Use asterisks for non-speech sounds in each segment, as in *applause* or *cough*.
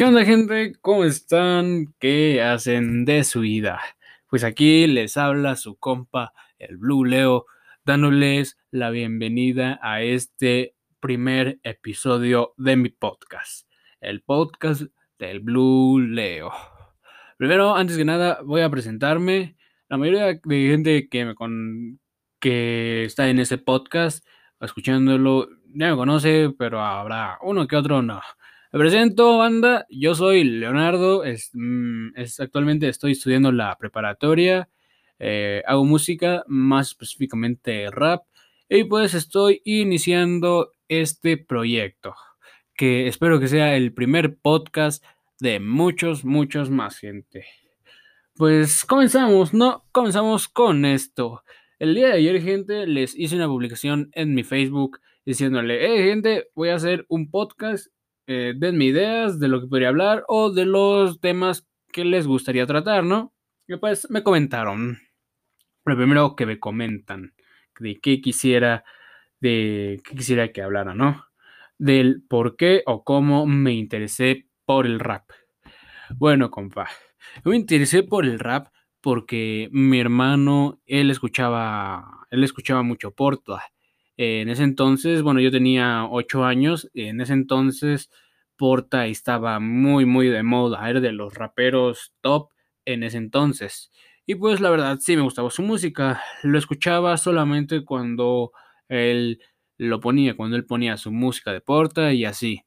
¿Qué onda gente? ¿Cómo están? ¿Qué hacen de su vida? Pues aquí les habla su compa, el Blue Leo, dándoles la bienvenida a este primer episodio de mi podcast, el podcast del Blue Leo. Primero, antes que nada, voy a presentarme. La mayoría de gente que me con que está en ese podcast, escuchándolo, ya me conoce, pero habrá uno que otro no. Me presento, banda. Yo soy Leonardo. Mm, es, actualmente estoy estudiando la preparatoria. Eh, hago música, más específicamente rap. Y pues estoy iniciando este proyecto. Que espero que sea el primer podcast de muchos, muchos más gente. Pues comenzamos, ¿no? Comenzamos con esto. El día de ayer, gente, les hice una publicación en mi Facebook diciéndole, hey, gente, voy a hacer un podcast eh, denme ideas de lo que podría hablar o de los temas que les gustaría tratar, ¿no? Y pues me comentaron. Lo primero que me comentan, de qué quisiera, de qué quisiera que hablara, ¿no? Del por qué o cómo me interesé por el rap. Bueno, compa, me interesé por el rap porque mi hermano, él escuchaba, él escuchaba mucho Porta en ese entonces, bueno, yo tenía ocho años, en ese entonces Porta estaba muy, muy de moda, era de los raperos top en ese entonces. Y pues la verdad sí me gustaba su música, lo escuchaba solamente cuando él lo ponía, cuando él ponía su música de Porta y así.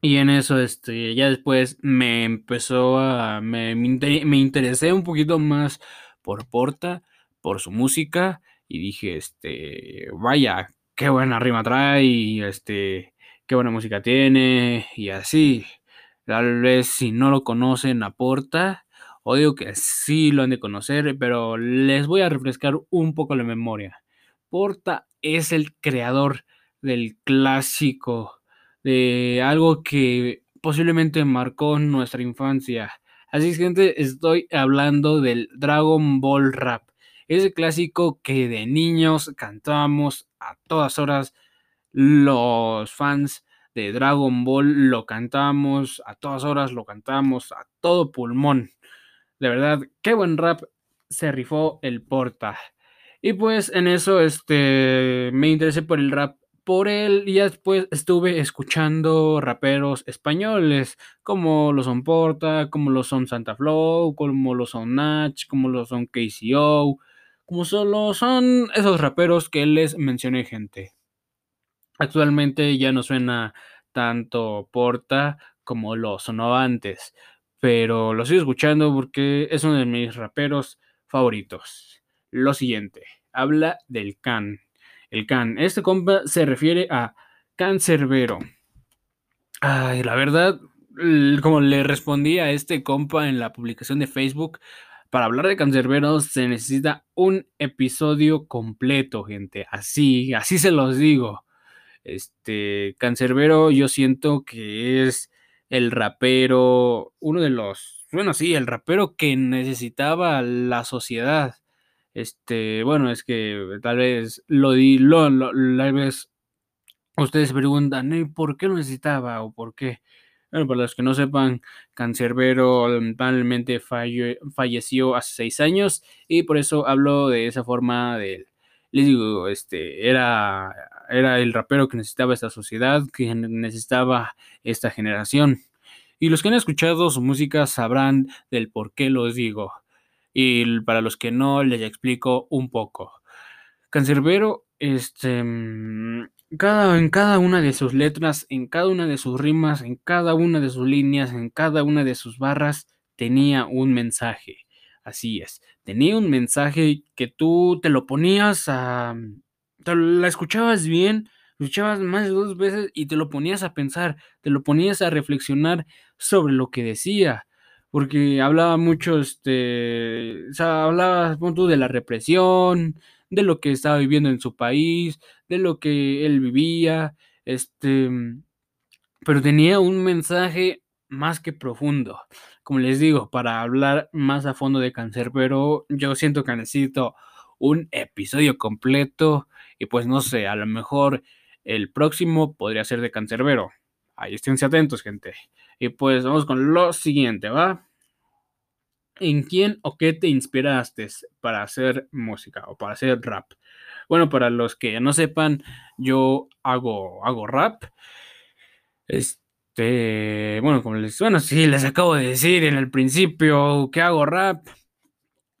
Y en eso, este, ya después me empezó a, me, me interesé un poquito más por Porta, por su música y dije, este, vaya, qué buena rima trae y este, qué buena música tiene y así. Tal vez si no lo conocen aporta, o digo que sí lo han de conocer, pero les voy a refrescar un poco la memoria. Porta es el creador del clásico, de algo que posiblemente marcó nuestra infancia. Así es, gente, estoy hablando del Dragon Ball Rap. Ese clásico que de niños cantábamos a todas horas. Los fans de Dragon Ball lo cantamos a todas horas, lo cantamos a todo pulmón. De verdad, qué buen rap se rifó el Porta. Y pues en eso este, me interesé por el rap por él y después estuve escuchando raperos españoles como lo son Porta, como lo son Santa Flow, como lo son Natch, como lo son KCO, como solo son esos raperos que les mencioné, gente. Actualmente ya no suena tanto Porta como lo sonaba antes, pero lo sigo escuchando porque es uno de mis raperos favoritos. Lo siguiente, habla del Can. El Can, este compa se refiere a Cancerbero. Ay, la verdad, como le respondí a este compa en la publicación de Facebook, para hablar de cancerberos se necesita un episodio completo, gente. Así, así se los digo. Este, Cancerbero yo siento que es el rapero, uno de los, bueno, sí, el rapero que necesitaba la sociedad. Este, bueno, es que tal vez lo di, lo, lo, tal vez ustedes preguntan, ¿por qué lo necesitaba o por qué? Bueno, para los que no sepan, Cancerbero lamentablemente falleció hace seis años y por eso hablo de esa forma de les digo, este, era, era el rapero que necesitaba esta sociedad, que necesitaba esta generación. Y los que han escuchado su música sabrán del por qué los digo. Y para los que no, les explico un poco. Cancerbero, este, mm, cada, en cada una de sus letras, en cada una de sus rimas, en cada una de sus líneas, en cada una de sus barras, tenía un mensaje. Así es, tenía un mensaje que tú te lo ponías a... La escuchabas bien, lo escuchabas más de dos veces y te lo ponías a pensar, te lo ponías a reflexionar sobre lo que decía. Porque hablaba mucho, este, hablaba de la represión, de lo que estaba viviendo en su país, de lo que él vivía, este, pero tenía un mensaje más que profundo. Como les digo, para hablar más a fondo de cáncer, pero yo siento que necesito un episodio completo y pues no sé, a lo mejor el próximo podría ser de cancerbero. Ahí esténse atentos, gente. Y pues vamos con lo siguiente, ¿va? ¿En quién o qué te inspiraste para hacer música o para hacer rap? Bueno, para los que no sepan, yo hago, hago rap. Este, bueno, como les, bueno, sí, les acabo de decir en el principio que hago rap.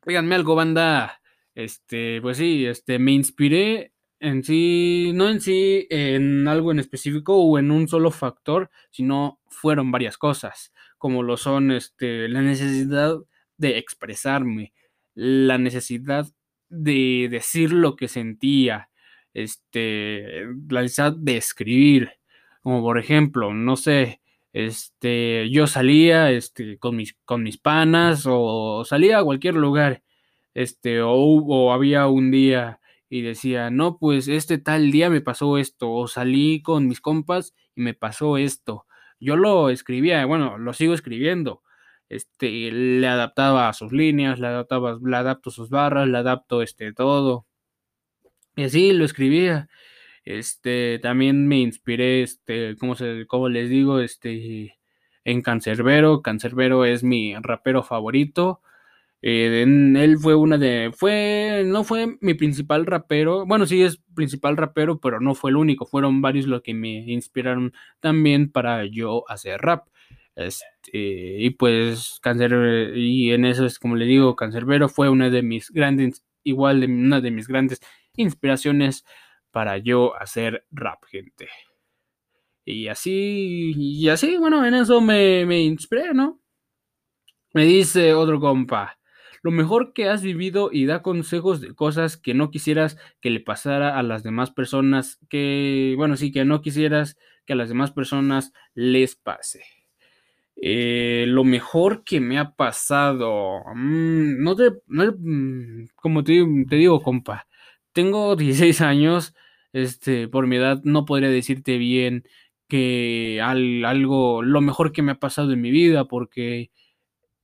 Díganme algo, banda. Este, pues sí, este, me inspiré en sí, no en sí en algo en específico o en un solo factor, sino fueron varias cosas, como lo son este, la necesidad de expresarme, la necesidad de decir lo que sentía, este, la necesidad de escribir, como por ejemplo, no sé, este, yo salía este, con, mis, con mis panas o salía a cualquier lugar, este, o, o había un día y decía, no, pues este tal día me pasó esto, o salí con mis compas y me pasó esto. Yo lo escribía, bueno, lo sigo escribiendo, este, le adaptaba a sus líneas, le adaptaba, le adapto sus barras, le adapto este todo. Y así lo escribía. Este, también me inspiré, este, como se, como les digo, este, en Cancerbero. Cancerbero es mi rapero favorito. Eh, él fue una de, fue, no fue mi principal rapero, bueno, sí es principal rapero, pero no fue el único, fueron varios los que me inspiraron también para yo hacer rap. Este, y pues Cancer, y en eso es como le digo, Cancerbero fue una de mis grandes, igual de una de mis grandes inspiraciones para yo hacer rap, gente. Y así, y así, bueno, en eso me, me inspiré, ¿no? Me dice otro compa, lo mejor que has vivido y da consejos de cosas que no quisieras que le pasara a las demás personas, que, bueno, sí, que no quisieras que a las demás personas les pase. Eh, lo mejor que me ha pasado. Mm, no te. Mm, como te, digo, compa. Tengo 16 años. Este, por mi edad, no podría decirte bien que algo. Lo mejor que me ha pasado en mi vida. Porque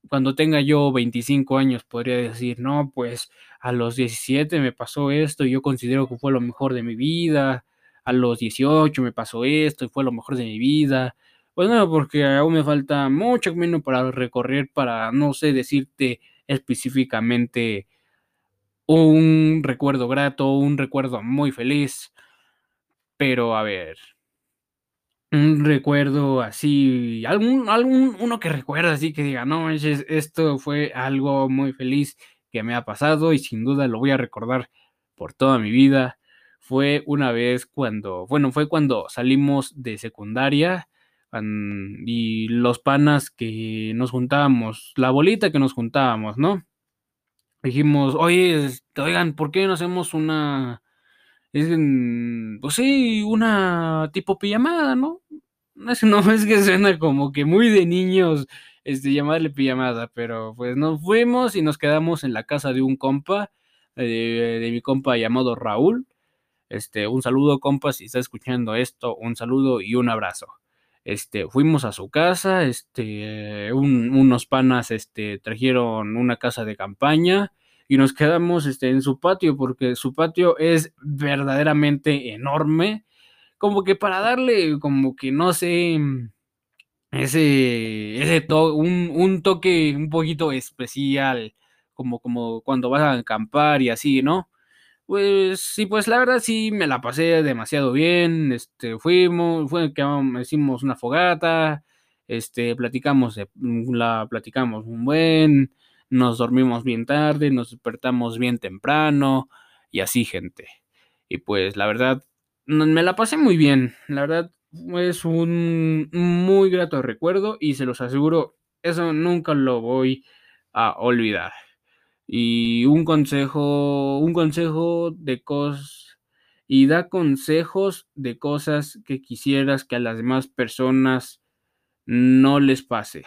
cuando tenga yo 25 años, podría decir, no, pues a los 17 me pasó esto y yo considero que fue lo mejor de mi vida. A los 18 me pasó esto y fue lo mejor de mi vida pues no, porque aún me falta mucho camino para recorrer para, no sé, decirte específicamente un recuerdo grato, un recuerdo muy feliz. Pero a ver, un recuerdo así, algún, algún, uno que recuerda así que diga, no, esto fue algo muy feliz que me ha pasado y sin duda lo voy a recordar por toda mi vida. Fue una vez cuando, bueno, fue cuando salimos de secundaria y los panas que nos juntábamos, la bolita que nos juntábamos, ¿no? Dijimos, oye, oigan, ¿por qué no hacemos una, es, pues sí, una tipo pijamada, ¿no? *laughs* No es que suena como que muy de niños, este, llamarle pijamada, pero pues nos fuimos y nos quedamos en la casa de un compa, de, de mi compa llamado Raúl. Este, un saludo, compa, si está escuchando esto, un saludo y un abrazo. Este, fuimos a su casa, este, unos panas, este, trajeron una casa de campaña y nos quedamos, este, en su patio porque su patio es verdaderamente enorme, como que para darle, como que no sé, ese, ese un, un toque un poquito especial, como, como cuando vas a acampar y así, ¿no? Pues sí, pues la verdad sí me la pasé demasiado bien. Este, fuimos, fue que hicimos una fogata, este, platicamos, mm, la platicamos un buen, nos dormimos bien tarde, nos despertamos bien temprano y así, gente. Y pues la verdad, me la pasé muy bien. La verdad, es un muy grato recuerdo y se los aseguro, eso nunca lo voy a olvidar. Y un consejo, un consejo de cosas, y da consejos de cosas que quisieras que a las demás personas no les pase.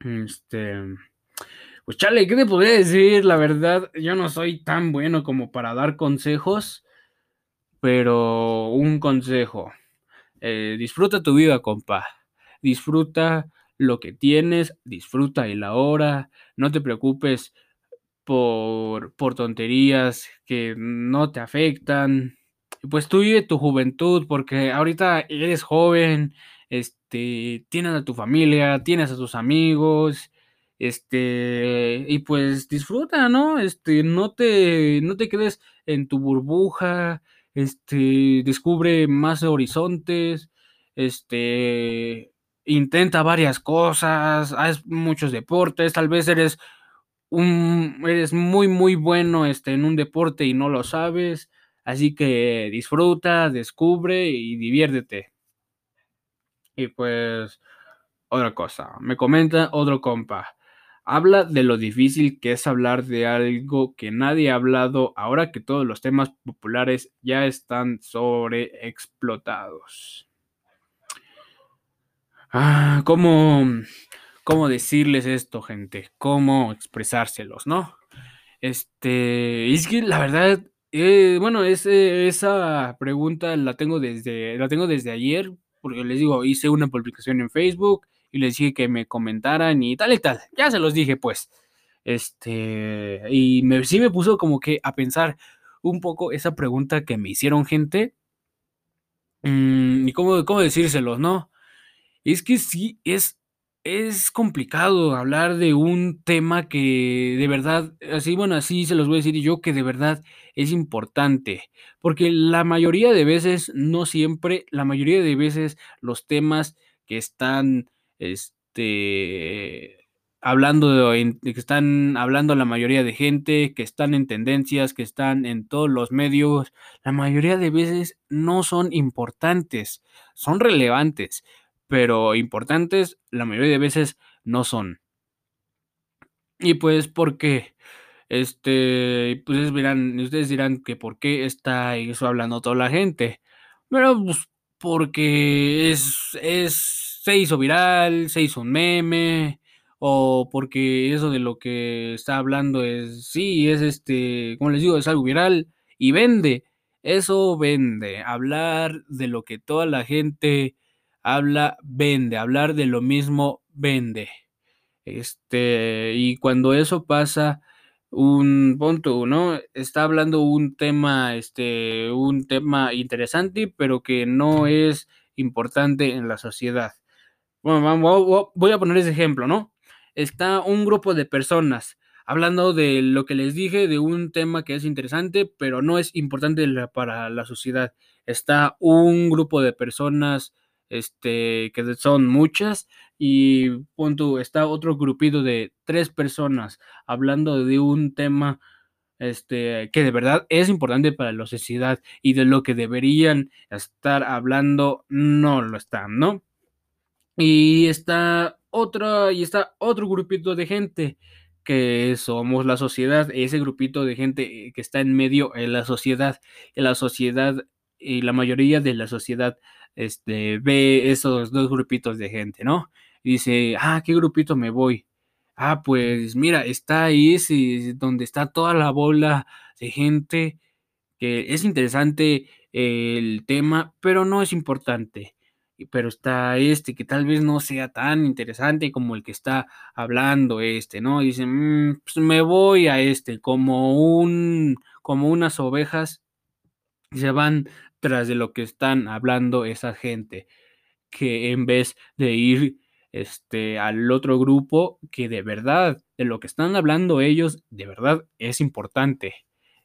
Este, pues chale, ¿qué te podría decir? La verdad, yo no soy tan bueno como para dar consejos, pero un consejo. Eh, disfruta tu vida, compa. Disfruta lo que tienes, disfruta el ahora, no te preocupes por, por tonterías que no te afectan. Pues tú vive tu juventud, porque ahorita eres joven, este, tienes a tu familia, tienes a tus amigos, este, y pues disfruta, ¿no? Este, no te, no te quedes en tu burbuja, este, descubre más horizontes, este, intenta varias cosas, haz muchos deportes, tal vez eres un, eres muy, muy bueno, este, en un deporte y no lo sabes, así que disfruta, descubre y diviértete. Y pues, otra cosa, me comenta otro compa. Habla de lo difícil que es hablar de algo que nadie ha hablado ahora que todos los temas populares ya están sobreexplotados. Ah, ¿cómo, ¿cómo decirles esto, gente? ¿Cómo expresárselos, no? Este, es que la verdad, eh, bueno, esa pregunta la tengo desde, la tengo desde ayer, porque les digo, hice una publicación en Facebook y les dije que me comentaran y tal y tal. Ya se los dije, pues. Este, y me, sí me puso como que a pensar un poco esa pregunta que me hicieron gente. Mm, y cómo, cómo decírselos, ¿no? Es que sí, es, es complicado hablar de un tema que de verdad, así, bueno, así se los voy a decir yo, que de verdad es importante. Porque la mayoría de veces, no siempre, la mayoría de veces los temas que están este, hablando de, que están hablando la mayoría de gente, que están en tendencias, que están en todos los medios, la mayoría de veces no son importantes, son relevantes, pero importantes la mayoría de veces no son. Y pues, ¿por qué? Este, pues dirán, ustedes dirán que por qué está eso hablando toda la gente. Pero pues porque es, es se hizo viral, se hizo un meme, o porque eso de lo que está hablando es, sí, es este, como les digo, es algo viral y vende. Eso vende. Hablar de lo que toda la gente habla, vende. Hablar de lo mismo, vende. Este, y cuando eso pasa, un punto, ¿no? Está hablando un tema, este, un tema interesante, pero que no es importante en la sociedad. Bueno, voy a poner ese ejemplo, ¿no? Está un grupo de personas hablando de lo que les dije, de un tema que es interesante, pero no es importante para la sociedad. Está un grupo de personas, este, que son muchas, y punto, está otro grupito de tres personas hablando de un tema este, que de verdad es importante para la sociedad y de lo que deberían estar hablando, no lo están, ¿no? Y está otra, y está otro grupito de gente que somos la sociedad, ese grupito de gente que está en medio en la sociedad, en la sociedad y la mayoría de la sociedad este, ve esos dos grupitos de gente, ¿no? Y dice, ah, ¿qué grupito me voy? Ah, pues mira, está ahí ese, donde está toda la bola de gente, que es interesante el tema, pero no es importante pero está este que tal vez no sea tan interesante como el que está hablando este, ¿no? Dicen, mm, pues me voy a este, como un, como unas ovejas, se van tras de lo que están hablando esa gente, que en vez de ir este, al otro grupo, que de verdad, de lo que están hablando ellos, de verdad es importante,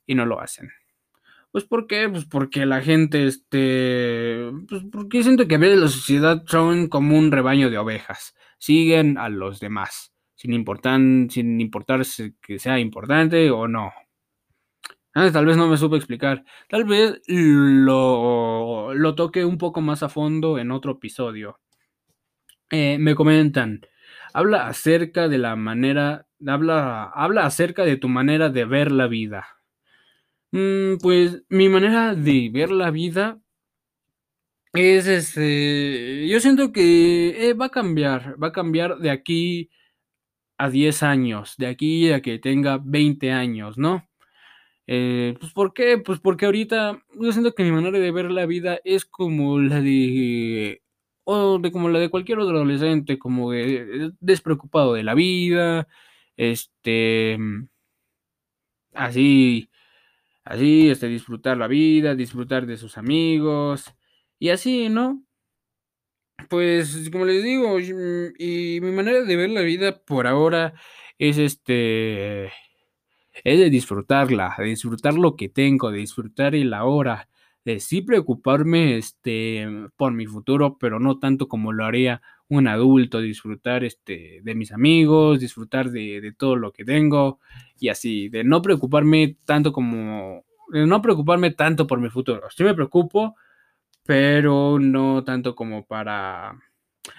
y no lo hacen. Pues ¿por qué? Pues porque la gente, este, pues porque siento que veces la sociedad son como un rebaño de ovejas, siguen a los demás, sin importar, sin importar que sea importante o no. Ah, tal vez no me supe explicar, tal vez lo, lo toque un poco más a fondo en otro episodio. Eh, me comentan, habla acerca de la manera, habla, habla acerca de tu manera de ver la vida. Mm, pues mi manera de ver la vida es este. Yo siento que eh, va a cambiar. Va a cambiar de aquí a 10 años. De aquí a que tenga 20 años, ¿no? Eh, pues ¿por qué? Pues porque ahorita yo siento que mi manera de ver la vida es como la de. O de como la de cualquier otro adolescente, como de, despreocupado de la vida. Este. Así así, este, disfrutar la vida, disfrutar de sus amigos y así, ¿no? Pues, como les digo, y mi manera de ver la vida por ahora es este, es de disfrutarla, de disfrutar lo que tengo, de disfrutar el ahora, de sí preocuparme, este, por mi futuro, pero no tanto como lo haría un adulto, disfrutar, este, de mis amigos, disfrutar de, de todo lo que tengo y así, de no preocuparme tanto como, de no preocuparme tanto por mi futuro. Sí me preocupo, pero no tanto como para,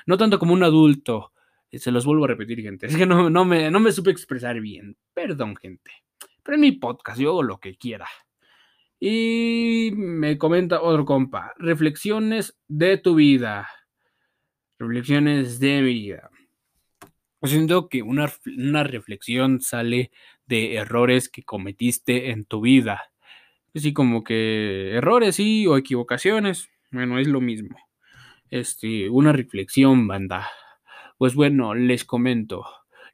no tanto como un adulto. Se los vuelvo a repetir, gente. *laughs* Es que no, no, me, no me supe expresar bien. Perdón, gente. Pero en mi podcast yo hago lo que quiera. Y me comenta otro compa. Reflexiones de tu vida. Reflexiones de mi vida. Siento que una, una reflexión sale de errores que cometiste en tu vida. Así como que errores, sí, o equivocaciones. Bueno, es lo mismo. Este, una reflexión, banda. Pues bueno, les comento.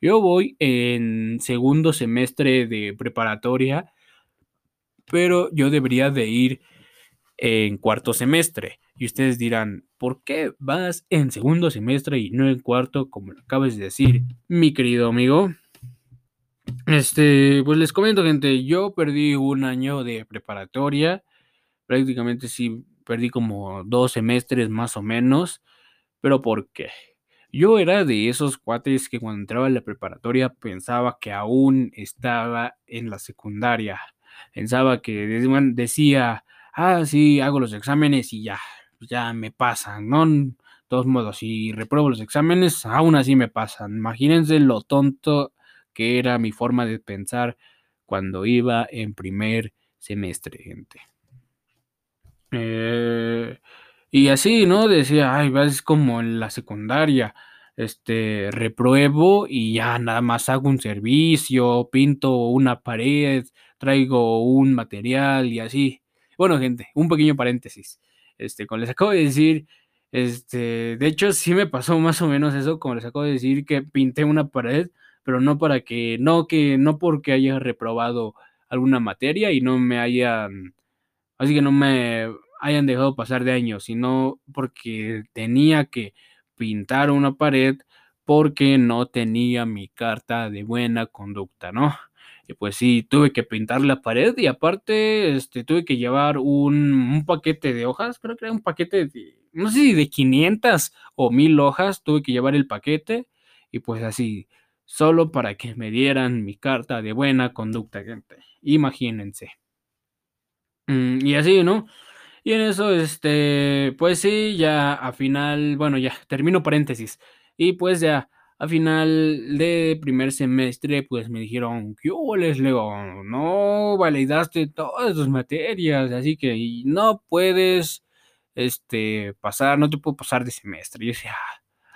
Yo voy en segundo semestre de preparatoria, pero yo debería de ir en cuarto semestre. Y ustedes dirán, ¿por qué vas en segundo semestre y no en cuarto, como lo acabas de decir, mi querido amigo? Este, pues les comento, gente, yo perdí un año de preparatoria. Prácticamente sí perdí como dos semestres más o menos. Pero ¿por qué? Yo era de esos cuates que cuando entraba en la preparatoria pensaba que aún estaba en la secundaria. Pensaba que decía, ah, sí, hago los exámenes y ya, ya me pasan, ¿no? De todos modos, si repruebo los exámenes, aún así me pasan. Imagínense lo tonto que era mi forma de pensar cuando iba en primer semestre, gente. Eh, y así, ¿no? Decía, ay, es como en la secundaria, este, repruebo y ya nada más hago un servicio, pinto una pared, traigo un material y así. Bueno, gente, un pequeño paréntesis. Este, como les acabo de decir, este, de hecho sí me pasó más o menos eso, como les acabo de decir, que pinté una pared, pero no para que, no que, no porque haya reprobado alguna materia y no me hayan, así que no me hayan dejado pasar de años, sino porque tenía que pintar una pared porque no tenía mi carta de buena conducta, ¿no? Y pues sí, tuve que pintar la pared y aparte, este, tuve que llevar un, paquete de hojas, creo que era un paquete de, no sé si de 500 o 1000 hojas, tuve que llevar el paquete y pues así, solo para que me dieran mi carta de buena conducta, gente. Imagínense. Mm, y así, ¿no? Y en eso, este, pues sí, ya a final, bueno, ya termino paréntesis. Y pues ya a final de primer semestre, pues me dijeron, ¿qué les leo? No validaste todas tus materias, así que no puedes, este, pasar, no te puedo pasar de semestre. Yo decía,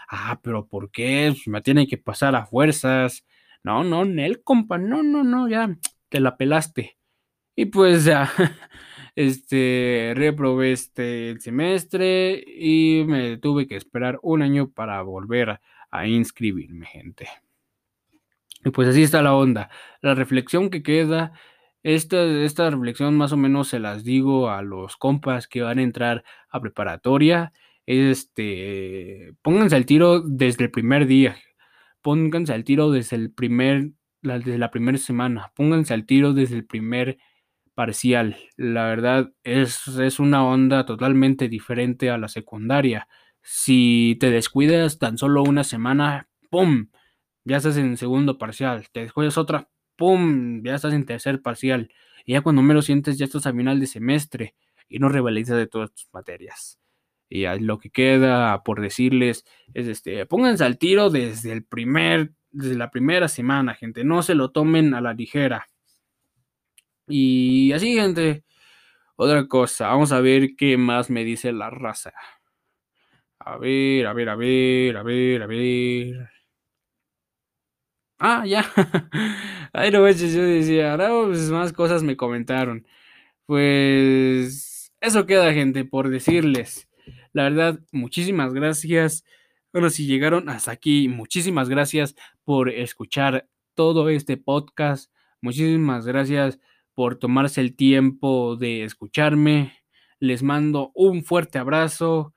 ah, pero ¿por qué? Pues me tiene que pasar a fuerzas. No, no, Nel, compa, no, no, no, ya, te la pelaste. Y pues ya, *laughs* este, reprobé este el semestre y me tuve que esperar un año para volver a inscribirme, gente. Y pues así está la onda. La reflexión que queda, esta, esta reflexión más o menos se las digo a los compas que van a entrar a preparatoria este, pónganse al tiro desde el primer día, pónganse al tiro desde el primer, desde la primera semana, pónganse al tiro desde el primer parcial. La verdad es, es una onda totalmente diferente a la secundaria. Si te descuidas tan solo una semana, ¡pum! Ya estás en segundo parcial. Te descuidas otra, ¡pum! Ya estás en tercer parcial. Y ya cuando me lo sientes, ya estás a final de semestre y no rivalizas de todas tus materias. Y lo que queda por decirles es este, pónganse al tiro desde el primer, desde la primera semana, gente, no se lo tomen a la ligera. Y así, gente, otra cosa, vamos a ver qué más me dice la raza. A ver, a ver, a ver, a ver, a ver. Ah, ya. *laughs* Ay, no, yo decía, no, pues más cosas me comentaron. Pues eso queda, gente, por decirles. La verdad, muchísimas gracias. Bueno, si llegaron hasta aquí, muchísimas gracias por escuchar todo este podcast. Muchísimas gracias por tomarse el tiempo de escucharme. Les mando un fuerte abrazo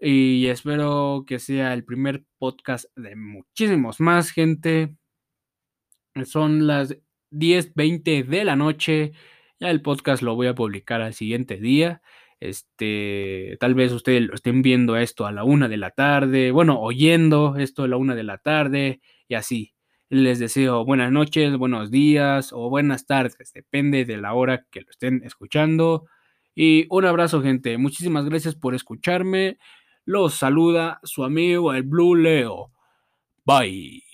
y espero que sea el primer podcast de muchísimos más gente. Son las 10:20 de la noche. Ya el podcast lo voy a publicar al siguiente día. Este, tal vez ustedes lo estén viendo esto a la una de la tarde, bueno, oyendo esto a la una de la tarde y así. Les deseo buenas noches, buenos días o buenas tardes, depende de la hora que lo estén escuchando. Y un abrazo, gente. Muchísimas gracias por escucharme. Los saluda su amigo el Blue Leo. Bye.